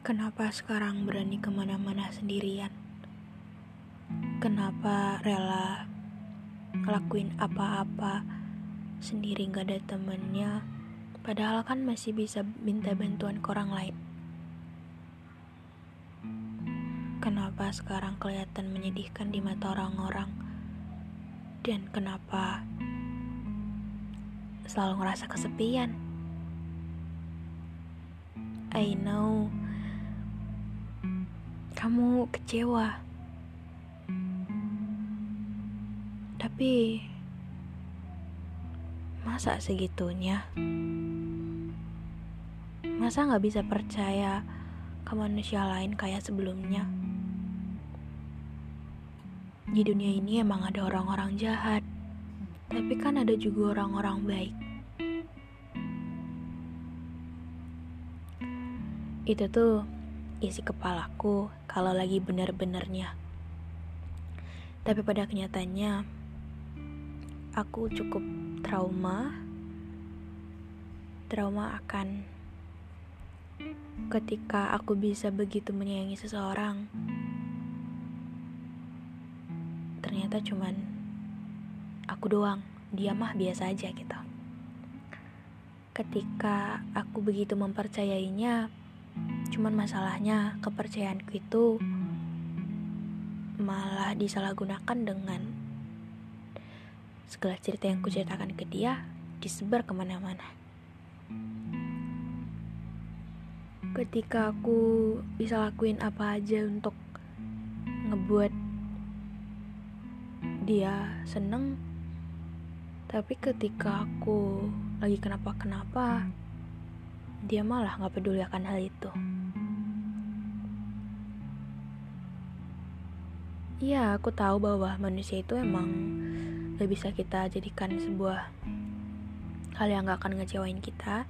Kenapa sekarang berani ke mana-mana sendirian? Kenapa rela ngelakuin apa-apa sendiri gak ada temennya? Padahal kan masih bisa minta bantuan ke orang lain. Kenapa sekarang kelihatan menyedihkan di mata orang-orang? Dan kenapa selalu ngerasa kesepian? I know kamu kecewa. Tapi masa segitunya? Masa nggak bisa percaya ke manusia lain kayak sebelumnya? Di dunia ini emang ada orang-orang jahat, tapi kan ada juga orang-orang baik. Itu tuh isi kepalaku kalau lagi bener-benernya. Tapi pada kenyataannya, aku cukup trauma. Trauma akan ketika aku bisa begitu menyayangi seseorang. Ternyata cuman aku doang, dia mah biasa aja gitu. Ketika aku begitu mempercayainya, Cuman masalahnya kepercayaanku itu malah disalahgunakan dengan segala cerita yang kuceritakan ke dia disebar ke mana-mana. Ketika aku bisa lakuin apa aja untuk ngebuat dia seneng, tapi ketika aku lagi kenapa-kenapa, dia malah gak peduli akan hal itu. Iya, aku tahu bahwa manusia itu emang gak bisa kita jadikan sebuah hal yang gak akan ngecewain kita.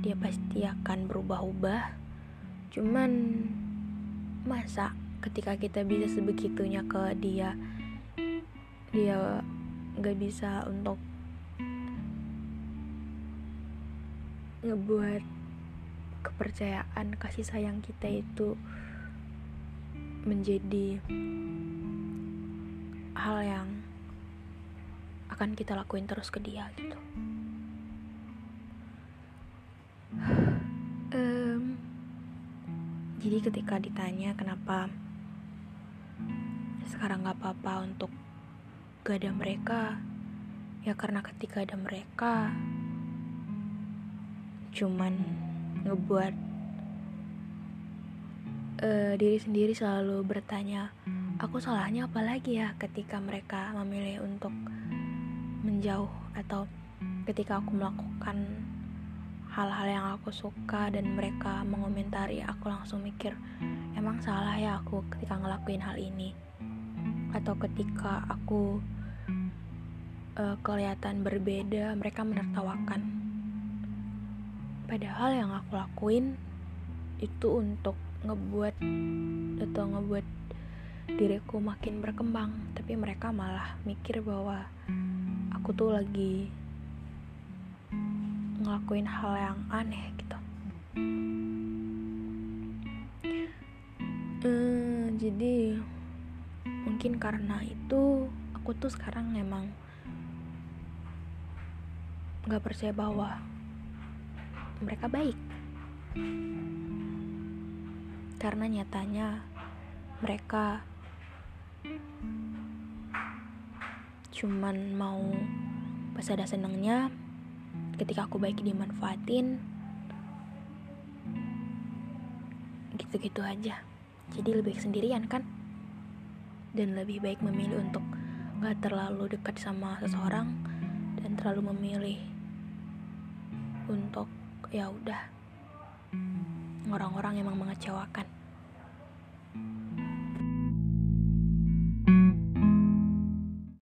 Dia pasti akan berubah-ubah. Cuman masa ketika kita bisa sebegitunya ke dia, dia gak bisa untuk ngebuat kepercayaan kasih sayang kita itu menjadi hal yang akan kita lakuin terus ke dia gitu. Um, jadi ketika ditanya kenapa sekarang gak apa-apa untuk gak ada mereka, ya karena ketika ada mereka, cuman ngebuat uh, diri sendiri selalu bertanya, aku salahnya apa lagi ya ketika mereka memilih untuk menjauh atau ketika aku melakukan hal-hal yang aku suka dan mereka mengomentari aku langsung mikir emang salah ya aku ketika ngelakuin hal ini? Atau ketika aku uh, kelihatan berbeda mereka menertawakan. Padahal yang aku lakuin itu untuk ngebuat atau ngebuat diriku makin berkembang, tapi mereka malah mikir bahwa aku tuh lagi ngelakuin hal yang aneh gitu. Hmm, jadi mungkin karena itu aku tuh sekarang emang nggak percaya bahwa mereka baik karena nyatanya mereka cuman mau pas ada senengnya ketika aku baik dimanfaatin gitu-gitu aja. Jadi lebih sendirian kan? Dan lebih baik memilih untuk gak terlalu dekat sama seseorang dan terlalu memilih untuk ya udah orang-orang emang mengecewakan